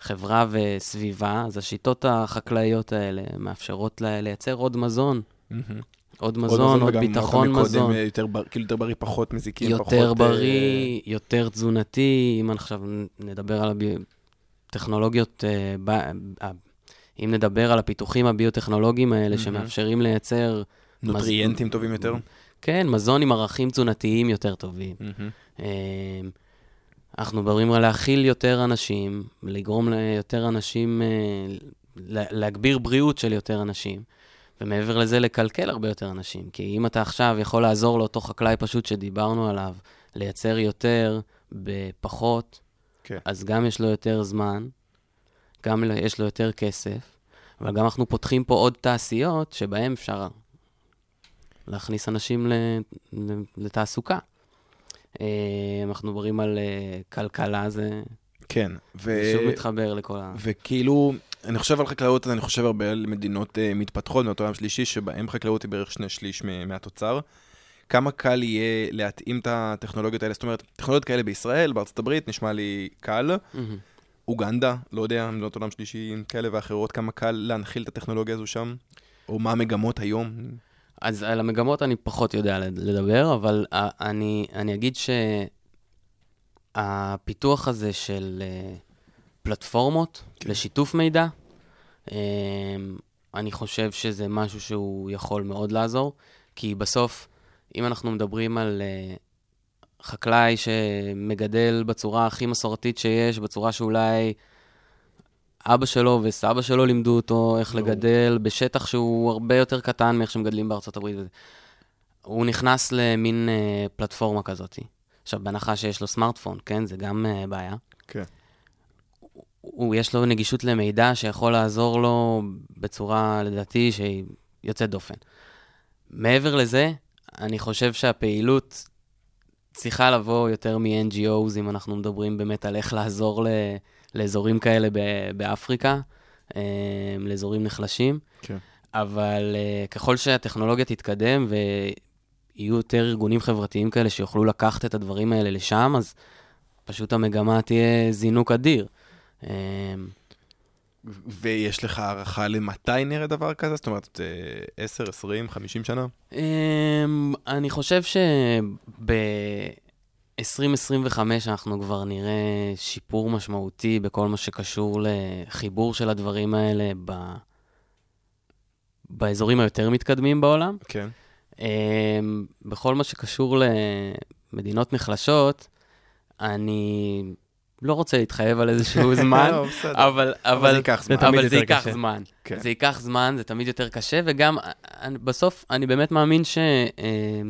[SPEAKER 4] חברה וסביבה, אז השיטות החקלאיות האלה מאפשרות לייצר עוד מזון,
[SPEAKER 5] מהמם.
[SPEAKER 4] עוד מזון, עוד
[SPEAKER 5] וגם
[SPEAKER 4] ביטחון
[SPEAKER 5] אמרת מקודם,
[SPEAKER 4] מזון.
[SPEAKER 5] אה, יותר בר- כאילו יותר בריא, פחות מזיקים, פחות...
[SPEAKER 4] יותר
[SPEAKER 5] אה,
[SPEAKER 4] בריא, יותר תזונתי, אם עכשיו נדבר על הטכנולוגיות, אה, ב- אה, אם נדבר על הפיתוחים הביוטכנולוגיים האלה. שמאפשרים לייצר,
[SPEAKER 5] נוטריאנטים טובים יותר.
[SPEAKER 4] כן, מזון עם ערכים תזונתיים יותר טובים. אנחנו מדברים על להכיל יותר אנשים, לגרום ליותר אנשים, אה, לה- להגביר בריאות של יותר אנשים, ומעבר לזה לקלקל הרבה יותר אנשים. כי אם אתה עכשיו יכול לעזור לאותו חקלאי פשוט שדיברנו עליו, לייצר יותר בפחות,
[SPEAKER 5] כן.
[SPEAKER 4] אז גם יש לו יותר זמן, גם יש לו יותר כסף, אבל גם אנחנו פותחים פה עוד תעשיות שבהן אפשר להכניס אנשים לתעסוקה. אה, אנחנו מדברים על אה, כלכלה, זה
[SPEAKER 5] כן. ו-
[SPEAKER 4] שוב מתחבר לכל ה...
[SPEAKER 5] וכאילו, אני חושב על חקלאות, אני חושב הרבה על מדינות uh, מתפתחות, מדינות עולם שלישי, שבהן חקלאות היא בערך שני שליש מהתוצר. כמה קל יהיה להתאים את הטכנולוגיות האלה? זאת אומרת, טכנולוגיות כאלה בישראל, בארצות הברית, נשמע לי קל.
[SPEAKER 4] מהמם.
[SPEAKER 5] אוגנדה, לא יודע, מדינות עולם שלישי כאלה ואחרות, כמה קל להנחיל את הטכנולוגיה הזו שם? או מה המגמות היום?
[SPEAKER 4] אז על המגמות אני פחות יודע לד- לדבר, אבל אה, אני, אני אגיד שהפיתוח הזה של אה, פלטפורמות
[SPEAKER 5] כן.
[SPEAKER 4] לשיתוף מידע, אה, אני חושב שזה משהו שהוא יכול מאוד לעזור, כי בסוף, אם אנחנו מדברים על חקלאי שמגדל בצורה הכי מסורתית שיש, בצורה שאולי אבא שלו וסבא שלו לימדו אותו איך. לגדל בשטח שהוא הרבה יותר קטן מאיך שמגדלים בארצות הברית. הוא נכנס למין אה, פלטפורמה כזאת. עכשיו, בהנחה שיש לו סמארטפון, כן? זה גם אה, בעיה.
[SPEAKER 5] כן.
[SPEAKER 4] הוא, יש לו נגישות למידע שיכול לעזור לו בצורה, לדעתי, שהיא יוצאת דופן. מעבר לזה, אני חושב שהפעילות צריכה לבוא יותר מ-NGOs, אם אנחנו מדברים באמת על איך לעזור ל, לאזורים כאלה באפריקה, אה, לאזורים נחלשים.
[SPEAKER 5] כן.
[SPEAKER 4] אבל אה, ככל שהטכנולוגיה תתקדם ויהיו יותר ארגונים חברתיים כאלה שיוכלו לקחת את הדברים האלה לשם, אז פשוט המגמה תהיה זינוק אדיר. אה,
[SPEAKER 5] ויש לך הערכה למתי נראה דבר כזה? זאת אומרת, אה, 10, 20, 50 שנה?
[SPEAKER 4] אני חושב שב-2025 אנחנו כבר נראה שיפור משמעותי בכל מה שקשור לחיבור של הדברים האלה ב... באזורים היותר מתקדמים בעולם.
[SPEAKER 5] כן.
[SPEAKER 4] אמ, בכל מה שקשור למדינות נחלשות, אני לא רוצה להתחייב על איזשהו זמן,
[SPEAKER 5] לא, בסדר.
[SPEAKER 4] אבל, אבל,
[SPEAKER 5] זה ייקח זמן.
[SPEAKER 3] זה
[SPEAKER 4] אבל זה
[SPEAKER 3] יותר
[SPEAKER 4] ייקח. זמן.
[SPEAKER 5] כן.
[SPEAKER 4] זה ייקח זמן, זה תמיד יותר קשה, וגם אה, אני- בסוף אני באמת מאמין ש... אה,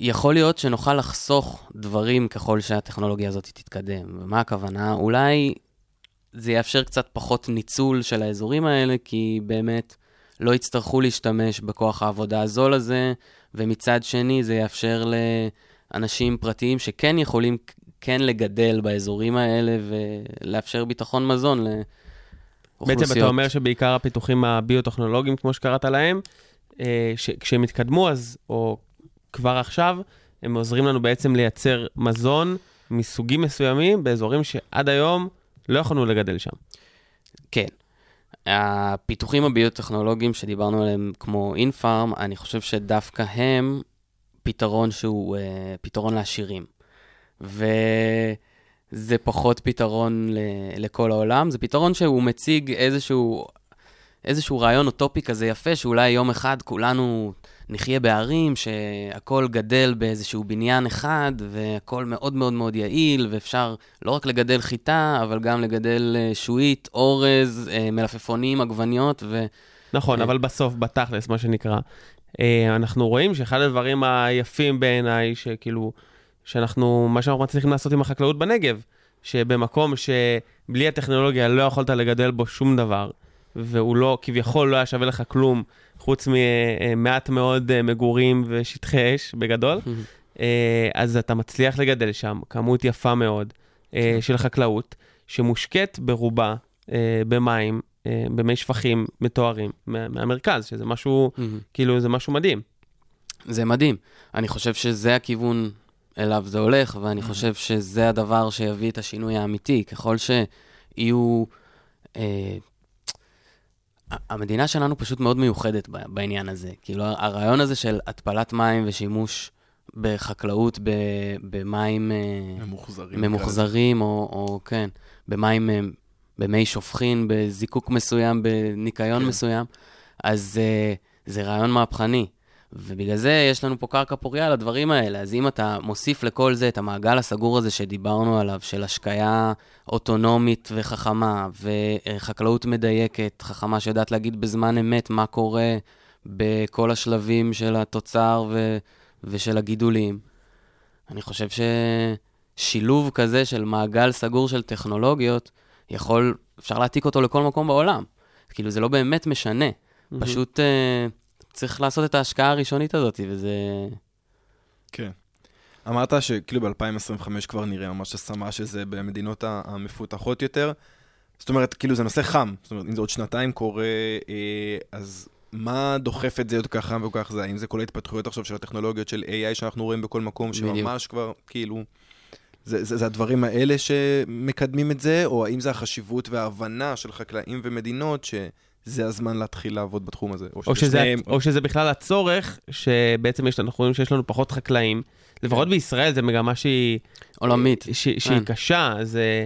[SPEAKER 4] יכול להיות שנוכל לחסוך דברים ככל שהטכנולוגיה הזאת תתקדם. ומה הכוונה? אולי זה יאפשר קצת פחות ניצול של האזורים האלה, כי באמת לא יצטרכו להשתמש בכוח העבודה הזול הזה, ומצד שני זה יאפשר לאנשים פרטיים שכן יכולים כן לגדל באזורים האלה ולאפשר ביטחון מזון לאוכלוסיות.
[SPEAKER 3] בעצם אתה אומר שבעיקר הפיתוחים הביוטכנולוגיים, כמו שקראת להם, אה, כשהם יתקדמו אז, או כבר עכשיו, הם עוזרים לנו בעצם לייצר מזון מסוגים מסוימים באזורים שעד היום לא יכולנו לגדל שם.
[SPEAKER 4] כן. הפיתוחים הביוטכנולוגיים שדיברנו עליהם, כמו אינפארם, אני חושב שדווקא הם פתרון שהוא uh, פתרון לעשירים. וזה פחות פתרון ל- לכל העולם, זה פתרון שהוא מציג איזשהו, איזשהו רעיון אוטופי כזה יפה, שאולי יום אחד כולנו נחיה בערים, שהכל גדל באיזשהו בניין אחד, והכל מאוד מאוד מאוד יעיל, ואפשר לא רק לגדל חיטה, אבל גם לגדל אה, שועית, אורז, אה, מלפפונים, עגבניות, ו...
[SPEAKER 3] נכון,
[SPEAKER 4] אה.
[SPEAKER 3] אבל בסוף, בתכלס, מה שנקרא, אנחנו רואים שאחד הדברים היפים בעיניי, שכאילו, שאנחנו, מה שאנחנו מצליחים לעשות עם החקלאות בנגב, שבמקום שבלי הטכנולוגיה לא יכולת לגדל בו שום דבר, והוא לא, כביכול לא היה שווה לך כלום, חוץ ממעט מאוד אה, מגורים ושטחי אש, בגדול, אה, אז אתה מצליח לגדל שם כמות יפה מאוד אה, של חקלאות, שמושקית ברובה אה, במים, אה, במי שפכים מטוהרים מה- מהמרכז, שזה משהו. כאילו, זה משהו מדהים.
[SPEAKER 4] זה מדהים. אני חושב שזה הכיוון אליו זה הולך, ואני חושב שזה הדבר שיביא את השינוי האמיתי. ככל שיהיו... אה, המדינה שלנו פשוט מאוד מיוחדת בעניין הזה. כאילו, הרעיון הזה של התפלת מים ושימוש בחקלאות במים אה,
[SPEAKER 5] ממוחזרים.
[SPEAKER 4] ממוחזרים, או, או כן, במים, אה, במי שופכין, בזיקוק מסוים, בניקיון
[SPEAKER 5] כן.
[SPEAKER 4] מסוים, אז uh, זה רעיון מהפכני. ובגלל זה יש לנו פה קרקע פוריה לדברים האלה. אז אם אתה מוסיף לכל זה את המעגל הסגור הזה שדיברנו עליו, של השקיה אוטונומית וחכמה, וחקלאות מדייקת, חכמה שיודעת להגיד בזמן אמת מה קורה בכל השלבים של התוצר ו- ושל הגידולים, אני חושב ששילוב כזה של מעגל סגור של טכנולוגיות, יכול, אפשר להעתיק אותו לכל מקום בעולם. כאילו, זה לא באמת משנה. פשוט uh, צריך לעשות את ההשקעה הראשונית הזאת, וזה...
[SPEAKER 5] כן. אמרת שכאילו ב-2025 כבר נראה ממש השמה של זה במדינות המפותחות יותר. זאת אומרת, כאילו זה נושא חם. זאת אומרת, אם זה עוד שנתיים קורה, אה, אז מה דוחף את זה עוד כך חם וכל כך זה? האם זה כל ההתפתחויות עכשיו של הטכנולוגיות של AI שאנחנו רואים בכל מקום. שממש כבר, כאילו... זה, זה, זה הדברים האלה שמקדמים את זה, או האם זה החשיבות וההבנה של חקלאים ומדינות שזה הזמן להתחיל לעבוד בתחום הזה?
[SPEAKER 3] או שזה,
[SPEAKER 5] ששניהם-
[SPEAKER 3] או שזה בכלל הצורך, שבעצם יש, אנחנו רואים שיש לנו פחות חקלאים. לפחות בישראל זו מגמה שהיא...
[SPEAKER 4] עולמית.
[SPEAKER 3] ש, שהיא
[SPEAKER 4] כן.
[SPEAKER 3] קשה, זה,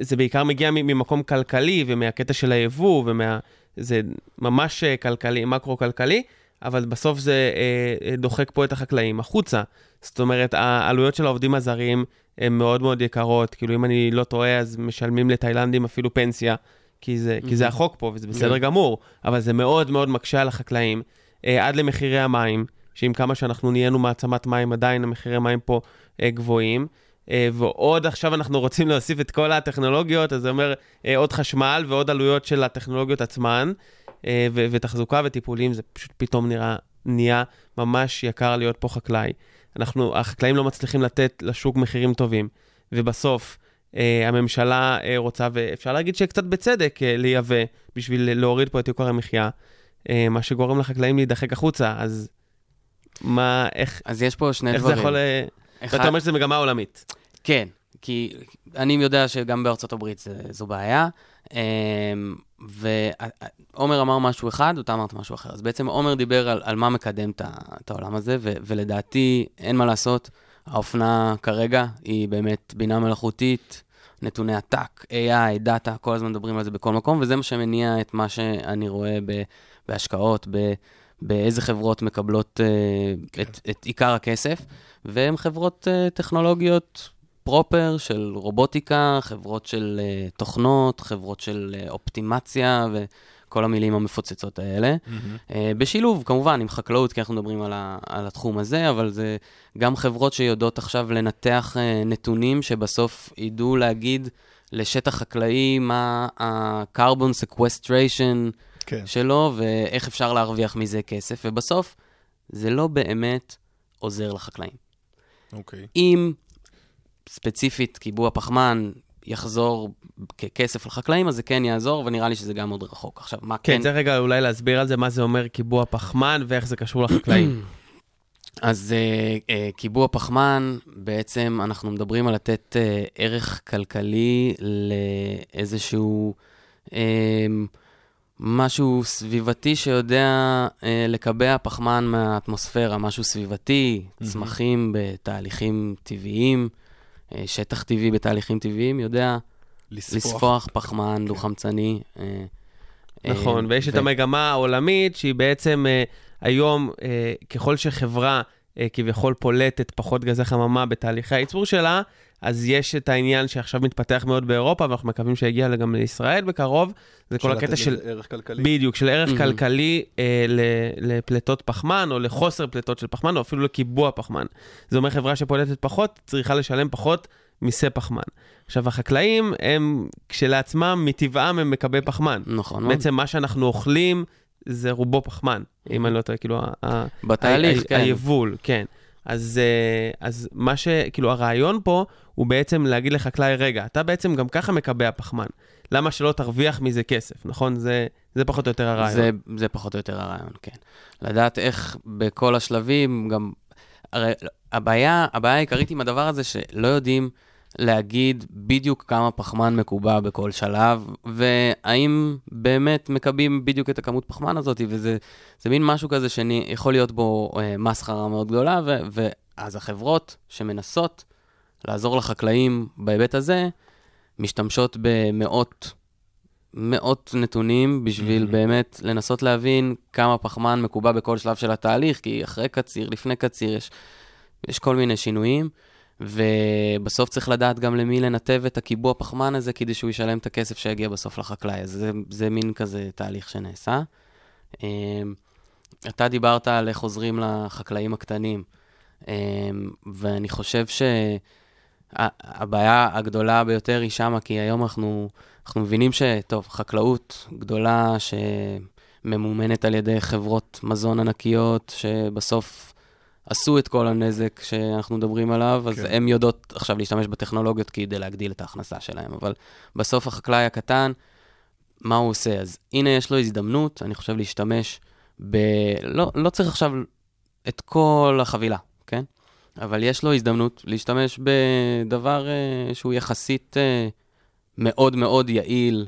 [SPEAKER 3] זה בעיקר מגיע מ- ממקום כלכלי ומהקטע של היבוא, ומה... זה ממש אה, כלכלי, מקרו-כלכלי, אבל בסוף זה אה, אה, דוחק פה את החקלאים החוצה. זאת אומרת, העלויות של העובדים הזרים הן מאוד מאוד יקרות. כאילו, אם אני לא טועה, אז משלמים לתאילנדים אפילו פנסיה, כי זה, כי זה. החוק פה, וזה בסדר
[SPEAKER 4] כן.
[SPEAKER 3] גמור, אבל זה מאוד מאוד מקשה על החקלאים, אה, עד למחירי המים, שעם כמה שאנחנו נהיינו מעצמת מים, עדיין המחירי מים פה אה, גבוהים. אה, ועוד עכשיו אנחנו רוצים להוסיף את כל הטכנולוגיות, אז זה אומר אה, עוד חשמל ועוד עלויות של הטכנולוגיות עצמן, אה, ו- ותחזוקה וטיפולים, זה פשוט פתאום נראה, נהיה ממש יקר להיות פה חקלאי. אנחנו, החקלאים לא מצליחים לתת לשוק מחירים טובים, ובסוף הממשלה אה, רוצה, ואפשר להגיד שקצת בצדק, אה, לייבא בשביל להוריד פה את יוקר המחיה, אה, מה שגורם לחקלאים להידחק החוצה, אז מה, איך,
[SPEAKER 4] אז יש פה שני
[SPEAKER 3] איך זה
[SPEAKER 4] דברים.
[SPEAKER 3] יכול... אה,
[SPEAKER 4] אחד-
[SPEAKER 3] ואתה אומר שזו מגמה עולמית.
[SPEAKER 4] כן, כי אני יודע שגם בארצות הברית זה, זו בעיה. ועומר אמר משהו אחד, ואתה אמרת משהו אחר. אז בעצם עומר דיבר על, על מה מקדם את העולם הזה, ו, ולדעתי, אין מה לעשות, האופנה כרגע היא באמת בינה מלאכותית, נתוני עתק, AI, דאטה, כל הזמן מדברים על זה בכל מקום, וזה מה שמניע את מה שאני רואה ב, בהשקעות, ב, באיזה חברות מקבלות uh, את, את עיקר הכסף, והן חברות uh, טכנולוגיות פרופר של רובוטיקה, חברות של uh, תוכנות, חברות של אופטימציה וכל המילים המפוצצות האלה. Uh, בשילוב, כמובן, עם חקלאות, כי אנחנו מדברים על, ה, על התחום הזה, אבל זה גם חברות שיודעות עכשיו לנתח uh, נתונים שבסוף ידעו להגיד לשטח חקלאי מה ה-carbon sequestration
[SPEAKER 5] כן.
[SPEAKER 4] שלו ואיך אפשר להרוויח מזה כסף, ובסוף זה לא באמת עוזר לחקלאים.
[SPEAKER 5] אוקיי.
[SPEAKER 4] אם ספציפית קיבוע פחמן יחזור ככסף לחקלאים, אז זה כן יעזור, ונראה לי שזה גם עוד רחוק. עכשיו, מה
[SPEAKER 3] כן,
[SPEAKER 4] כן...
[SPEAKER 3] צריך רגע אולי להסביר על זה מה זה אומר קיבוע פחמן ואיך זה קשור לחקלאים.
[SPEAKER 4] אז uh, uh, קיבוע פחמן, בעצם אנחנו מדברים על לתת uh, ערך כלכלי לאיזשהו uh, משהו סביבתי שיודע uh, לקבע פחמן מהאטמוספירה, משהו סביבתי. צמחים בתהליכים טבעיים, שטח טבעי בתהליכים טבעיים, יודע לספוח פחמן דו-חמצני. uh,
[SPEAKER 3] נכון,
[SPEAKER 4] uh,
[SPEAKER 3] ויש את
[SPEAKER 4] ו-
[SPEAKER 3] המגמה העולמית שהיא בעצם אה, היום, אה, ככל שחברה אה, כביכול פולטת פחות גזי חממה בתהליכי הייצור שלה, אז יש את העניין שעכשיו מתפתח מאוד באירופה, ואנחנו מקווים שיגיע גם לישראל בקרוב, זה כל הקטע של...
[SPEAKER 5] ערך כלכלי.
[SPEAKER 3] בדיוק, של ערך
[SPEAKER 4] Mhm.
[SPEAKER 3] כלכלי אה, ל- לפליטות פחמן, או לחוסר פליטות של פחמן, או אפילו לקיבוע פחמן. זה אומר חברה שפולטת פחות, צריכה לשלם פחות מיסי פחמן. עכשיו, החקלאים הם כשלעצמם, מטבעם הם מקבי פחמן.
[SPEAKER 4] נכון.
[SPEAKER 3] בעצם מה שאנחנו אוכלים זה רובו פחמן, אם אני לא טועה, כאילו,
[SPEAKER 4] בתהליך,
[SPEAKER 3] ה-
[SPEAKER 4] כן.
[SPEAKER 3] היבול, כן. אז, אה, אז מה ש... כאילו, הרעיון פה הוא בעצם להגיד לחקלאי, רגע, אתה בעצם גם ככה מקבע פחמן. למה שלא תרוויח מזה כסף, נכון? זה, זה פחות או יותר הרעיון.
[SPEAKER 4] זה, זה פחות או יותר הרעיון, כן. לדעת איך בכל השלבים, גם... הרי הבעיה, הבעיה העיקרית עם הדבר הזה, שלא יודעים להגיד בדיוק כמה פחמן מקובע בכל שלב, והאם באמת מקבעים בדיוק את הכמות פחמן הזאת, וזה זה מין משהו כזה שיכול להיות בו אה, מסחרה מאוד גדולה, ו, ואז החברות שמנסות לעזור לחקלאים בהיבט הזה, משתמשות במאות מאות נתונים בשביל
[SPEAKER 5] Mhm.
[SPEAKER 4] באמת לנסות להבין כמה פחמן מקובע בכל שלב של התהליך, כי אחרי קציר, לפני קציר, יש, יש כל מיני שינויים, ובסוף צריך לדעת גם למי לנתב את הקיבוע פחמן הזה, כדי שהוא ישלם את הכסף שיגיע בסוף לחקלאי. אז זה, זה מין כזה תהליך שנעשה. אמ, אתה דיברת על איך עוזרים לחקלאים הקטנים, אמ, ואני חושב שהבעיה הגדולה ביותר היא שמה, כי היום אנחנו, אנחנו מבינים שטוב, חקלאות גדולה שממומנת על ידי חברות מזון ענקיות, שבסוף עשו את כל הנזק שאנחנו מדברים עליו, אז
[SPEAKER 5] כן.
[SPEAKER 4] הן יודעות עכשיו להשתמש בטכנולוגיות כדי להגדיל את ההכנסה שלהם. אבל בסוף החקלאי הקטן, מה הוא עושה? אז הנה יש לו הזדמנות, אני חושב, להשתמש ב... לא, לא צריך עכשיו את כל החבילה, כן? אבל יש לו הזדמנות להשתמש בדבר uh, שהוא יחסית uh, מאוד מאוד יעיל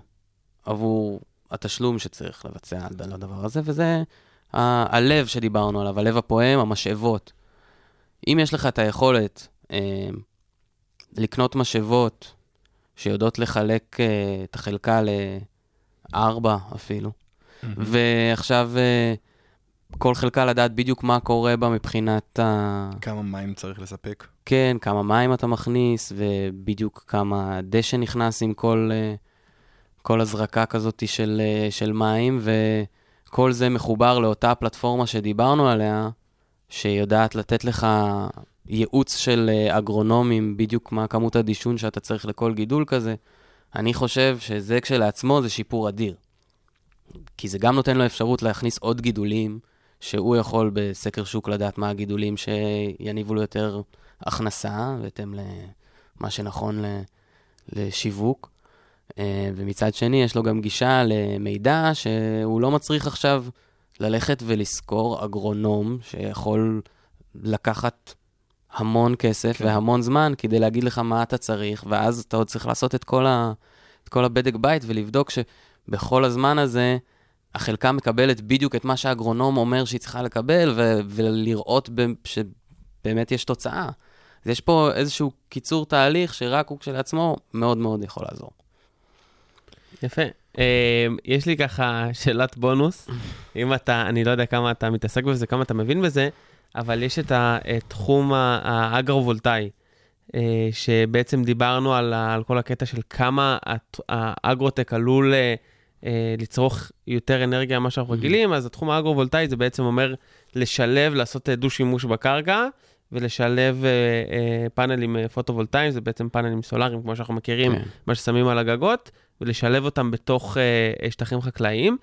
[SPEAKER 4] עבור התשלום שצריך לבצע על הדבר הזה, וזה ה- הלב שדיברנו עליו, הלב הפועם, המשאבות. אם יש לך את היכולת uh, לקנות משאבות שיודעות לחלק uh, את החלקה לארבע אפילו, ועכשיו אה, כל חלקה לדעת בדיוק מה קורה בה מבחינת ה...
[SPEAKER 5] כמה מים צריך לספק?
[SPEAKER 4] כן, כמה מים אתה מכניס, ובדיוק כמה דשא נכנס עם כל, אה, כל הזרקה כזאת של, אה, של מים, וכל זה מחובר לאותה פלטפורמה שדיברנו עליה, שיודעת לתת לך ייעוץ של אה, אגרונומים, בדיוק מה כמות הדישון שאתה צריך לכל גידול כזה. אני חושב שזה כשלעצמו זה שיפור אדיר. כי זה גם נותן לו אפשרות להכניס עוד גידולים, שהוא יכול בסקר שוק לדעת מה הגידולים שיניבו לו יותר הכנסה, בהתאם למה שנכון לשיווק. אה, ומצד שני, יש לו גם גישה למידע שהוא לא מצריך עכשיו ללכת ולשכור אגרונום שיכול לקחת המון כסף
[SPEAKER 5] כן.
[SPEAKER 4] כן. והמון זמן כדי להגיד לך מה אתה צריך, ואז אתה עוד צריך לעשות את כל, ה, את כל הבדק בית ולבדוק שבכל הזמן הזה החלקה מקבלת בדיוק את מה שהאגרונום אומר שהיא צריכה לקבל, ו- ולראות ב- שבאמת יש תוצאה. אז יש פה איזשהו קיצור תהליך שרק הוא כשלעצמו מאוד מאוד יכול לעזור.
[SPEAKER 3] יפה. אה, יש לי ככה שאלת בונוס, אם אתה, אני לא יודע כמה אתה מתעסק בזה, כמה אתה מבין בזה, אבל יש את התחום האגרו-וולטאי, אה, שבעצם דיברנו על, על כל הקטע של כמה האגרוטק עלול אה, אה, לצרוך יותר אנרגיה ממה שאנחנו רגילים, אז התחום האגרו-וולטאי זה בעצם אומר לשלב, לעשות דו-שימוש בקרקע. ולשלב אה, אה, פאנלים פוטו-וולטאיים, זה בעצם פאנלים סולאריים, כמו שאנחנו מכירים,
[SPEAKER 4] כן.
[SPEAKER 3] מה ששמים על הגגות, ולשלב אותם בתוך uh, שטחים חקלאיים.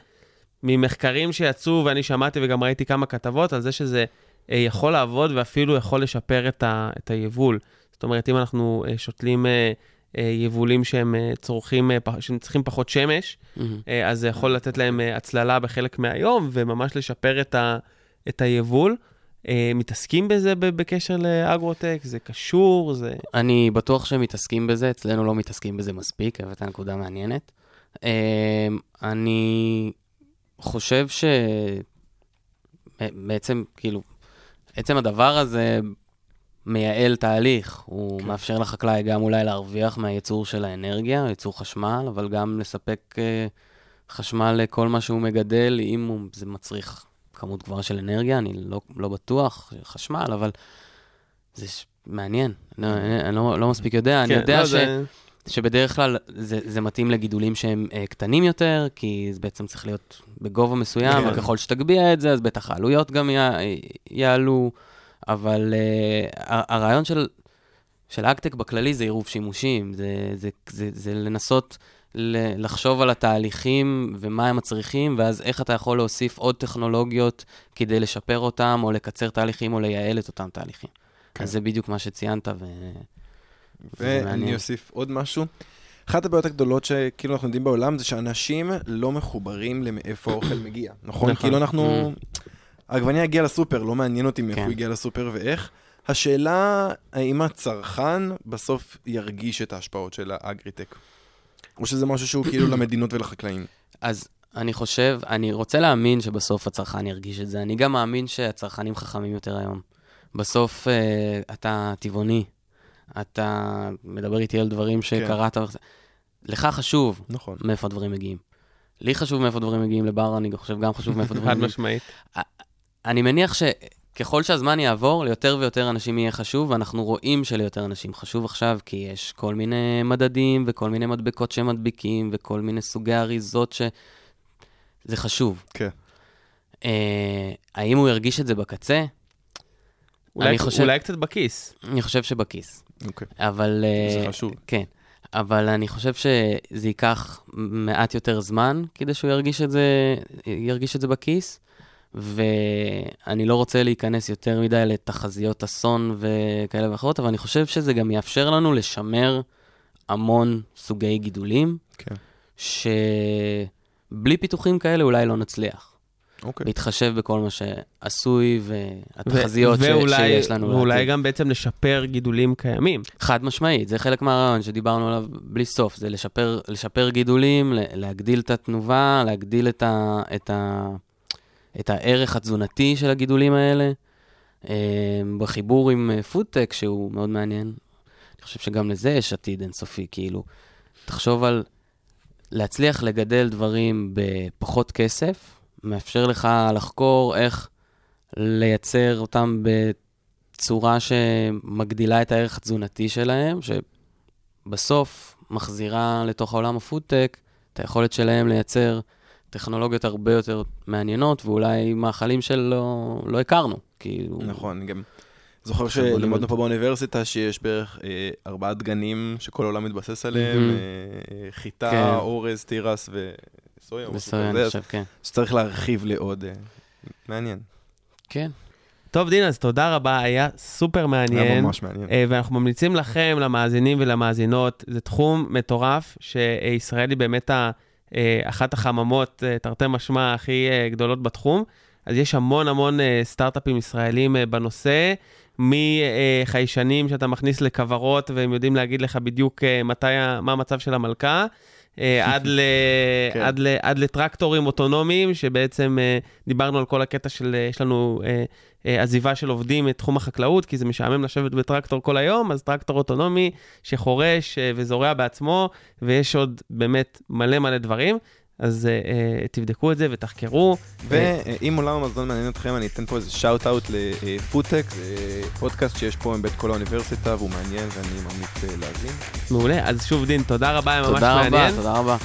[SPEAKER 3] ממחקרים שיצאו, ואני שמעתי וגם ראיתי כמה כתבות על זה שזה uh, יכול לעבוד ואפילו יכול לשפר את, ה, את היבול. זאת אומרת, אם אנחנו uh, שותלים uh, uh, יבולים שהם uh, צורכים, uh, פח, שהם צריכים פחות שמש,
[SPEAKER 4] מהמם.
[SPEAKER 3] uh, אז זה יכול לתת להם uh, הצללה בחלק מהיום, וממש לשפר את, ה, את היבול. Uh, מתעסקים בזה בקשר לאגרוטק? זה קשור? זה...
[SPEAKER 4] אני בטוח שהם מתעסקים בזה, אצלנו לא מתעסקים בזה מספיק, הבאת נקודה מעניינת. אמ, אני חושב ש... בעצם, כאילו, עצם הדבר הזה מייעל תהליך. הוא
[SPEAKER 5] כן.
[SPEAKER 4] מאפשר לחקלאי גם אולי להרוויח מהייצור של האנרגיה, ייצור חשמל, אבל גם לספק אה, חשמל לכל מה שהוא מגדל, אם הוא, זה מצריך כמות גבוהה של אנרגיה, אני לא, לא בטוח, חשמל, אבל זה ש- מעניין. אני, אני, אני לא, לא מספיק יודע, אני
[SPEAKER 3] כן,
[SPEAKER 4] יודע
[SPEAKER 3] לא,
[SPEAKER 4] ש...
[SPEAKER 3] זה...
[SPEAKER 4] שבדרך כלל זה, זה מתאים לגידולים שהם uh, קטנים יותר, כי זה בעצם צריך להיות בגובה מסוים,
[SPEAKER 3] כן.
[SPEAKER 4] וככל שתגביה את זה, אז בטח העלויות גם יע, יעלו, אבל uh, הרעיון של, של אגטק בכללי זה עירוב שימושים, זה, זה, זה, זה לנסות לחשוב על התהליכים ומה הם מצריכים, ואז איך אתה יכול להוסיף עוד טכנולוגיות כדי לשפר אותם, או לקצר תהליכים, או לייעל את אותם תהליכים.
[SPEAKER 5] כן.
[SPEAKER 4] אז זה בדיוק מה שציינת, ו...
[SPEAKER 5] ואני אוסיף עוד משהו. אחת הבעיות הגדולות שכאילו אנחנו יודעים בעולם זה שאנשים לא מחוברים למאיפה האוכל מגיע, נכון?
[SPEAKER 3] נכון.
[SPEAKER 5] כאילו אנחנו... העגבניה הגיעה לסופר, לא מעניין אותי מאיפה
[SPEAKER 4] כן.
[SPEAKER 5] הוא הגיע לסופר ואיך. השאלה, האם הצרכן בסוף ירגיש את ההשפעות של האגריטק? או שזה משהו שהוא כאילו למדינות ולחקלאים?
[SPEAKER 4] אז אני חושב, אני רוצה להאמין שבסוף הצרכן ירגיש את זה. אני גם מאמין שהצרכנים חכמים יותר היום. בסוף אה, אתה טבעוני, אתה מדבר איתי על דברים שקראת. לך חשוב
[SPEAKER 5] נכון.
[SPEAKER 4] מאיפה הדברים מגיעים. לי חשוב מאיפה דברים מגיעים לבר, אני חושב גם חשוב מאיפה דברים
[SPEAKER 3] חד
[SPEAKER 4] מגיעים.
[SPEAKER 3] משמעית.
[SPEAKER 4] אני מניח שככל שהזמן יעבור, ליותר ויותר אנשים יהיה חשוב, ואנחנו רואים שליותר אנשים חשוב עכשיו, כי יש כל מיני מדדים וכל מיני מדבקות שהם מדביקים, וכל מיני סוגי אריזות ש... זה חשוב.
[SPEAKER 5] כן.
[SPEAKER 4] אה, האם הוא ירגיש את זה בקצה?
[SPEAKER 3] אולי-
[SPEAKER 4] חושב-
[SPEAKER 3] אולי קצת בכיס.
[SPEAKER 4] אני חושב שבכיס.
[SPEAKER 5] אוקיי.
[SPEAKER 4] אבל... אה,
[SPEAKER 5] זה חשוב.
[SPEAKER 4] כן. אבל אני חושב שזה ייקח מעט יותר זמן כדי שהוא ירגיש את זה, ירגיש את זה בכיס, ואני לא רוצה להיכנס יותר מדי לתחזיות אסון וכאלה ואחרות, אבל אני חושב שזה גם יאפשר לנו לשמר המון סוגי גידולים,
[SPEAKER 5] כן.
[SPEAKER 4] שבלי פיתוחים כאלה אולי לא נצליח.
[SPEAKER 5] אוקיי.
[SPEAKER 4] להתחשב בכל מה שעשוי והתחזיות ש-
[SPEAKER 3] ואולי-
[SPEAKER 4] שיש לנו.
[SPEAKER 3] ואולי
[SPEAKER 4] לעתיד.
[SPEAKER 3] גם בעצם לשפר גידולים קיימים.
[SPEAKER 4] חד משמעית, זה חלק מהרעיון שדיברנו עליו בלי סוף, זה לשפר, לשפר גידולים, להגדיל את התנובה, להגדיל את, ה, את, ה, את הערך התזונתי של הגידולים האלה, אה, בחיבור עם אה, פודטק שהוא מאוד מעניין. אני חושב שגם לזה יש עתיד אינסופי, כאילו, תחשוב על להצליח לגדל דברים בפחות כסף, מאפשר לך לחקור איך לייצר אותם בצורה שמגדילה את הערך התזונתי שלהם, שבסוף מחזירה לתוך העולם הפודטק את היכולת שלהם לייצר טכנולוגיות הרבה יותר מעניינות, ואולי מאכלים שלא לא הכרנו. כאילו,
[SPEAKER 5] נכון, גם זוכר שלימדנו
[SPEAKER 4] נלמד.
[SPEAKER 5] פה באוניברסיטה שיש בערך אה, ארבעה דגנים שכל העולם מתבסס עליהם,
[SPEAKER 4] מהמם.
[SPEAKER 5] אה, אה, חיטה,
[SPEAKER 4] כן.
[SPEAKER 5] אורז, תירס וסויה,
[SPEAKER 4] בסדר, אני חושב, כן.
[SPEAKER 5] שצריך להרחיב לעוד. אה, מעניין.
[SPEAKER 4] כן.
[SPEAKER 3] טוב, דין, אז תודה רבה, היה סופר
[SPEAKER 5] היה
[SPEAKER 3] מעניין.
[SPEAKER 5] ממש מעניין.
[SPEAKER 3] אה, ואנחנו ממליצים לכם, למאזינים ולמאזינות, זה תחום מטורף, שישראל היא באמת ה, אחת החממות, אה, תרתי משמע, הכי אה, גדולות בתחום. אז יש המון המון אה, סטארט-אפים ישראלים אה, בנושא, מחיישנים שאתה מכניס לכוורות והם יודעים להגיד לך בדיוק אה, מתי, מה המצב של המלכה. אה, עד, ל,
[SPEAKER 5] כן.
[SPEAKER 3] עד, ל, עד לטרקטורים אוטונומיים, שבעצם אה, דיברנו על כל הקטע של, אה, יש לנו אה, אה, עזיבה של עובדים מתחום החקלאות, כי זה משעמם לשבת בטרקטור כל היום, אז טרקטור אוטונומי שחורש אה, וזורע בעצמו, ויש עוד באמת מלא מלא דברים. אז אה, אה, תבדקו את זה ותחקרו.
[SPEAKER 5] ואם עולם המזון מעניין אתכם, אני אתן פה איזה shout out ל FoodTech, זה פודקאסט שיש פה מבית כל האוניברסיטה, והוא מעניין ואני ממליץ אה, להאזין.
[SPEAKER 3] מעולה. אז שוב, דין, תודה רבה, היה ממש
[SPEAKER 4] תודה רבה,
[SPEAKER 3] מעניין.
[SPEAKER 4] תודה רבה.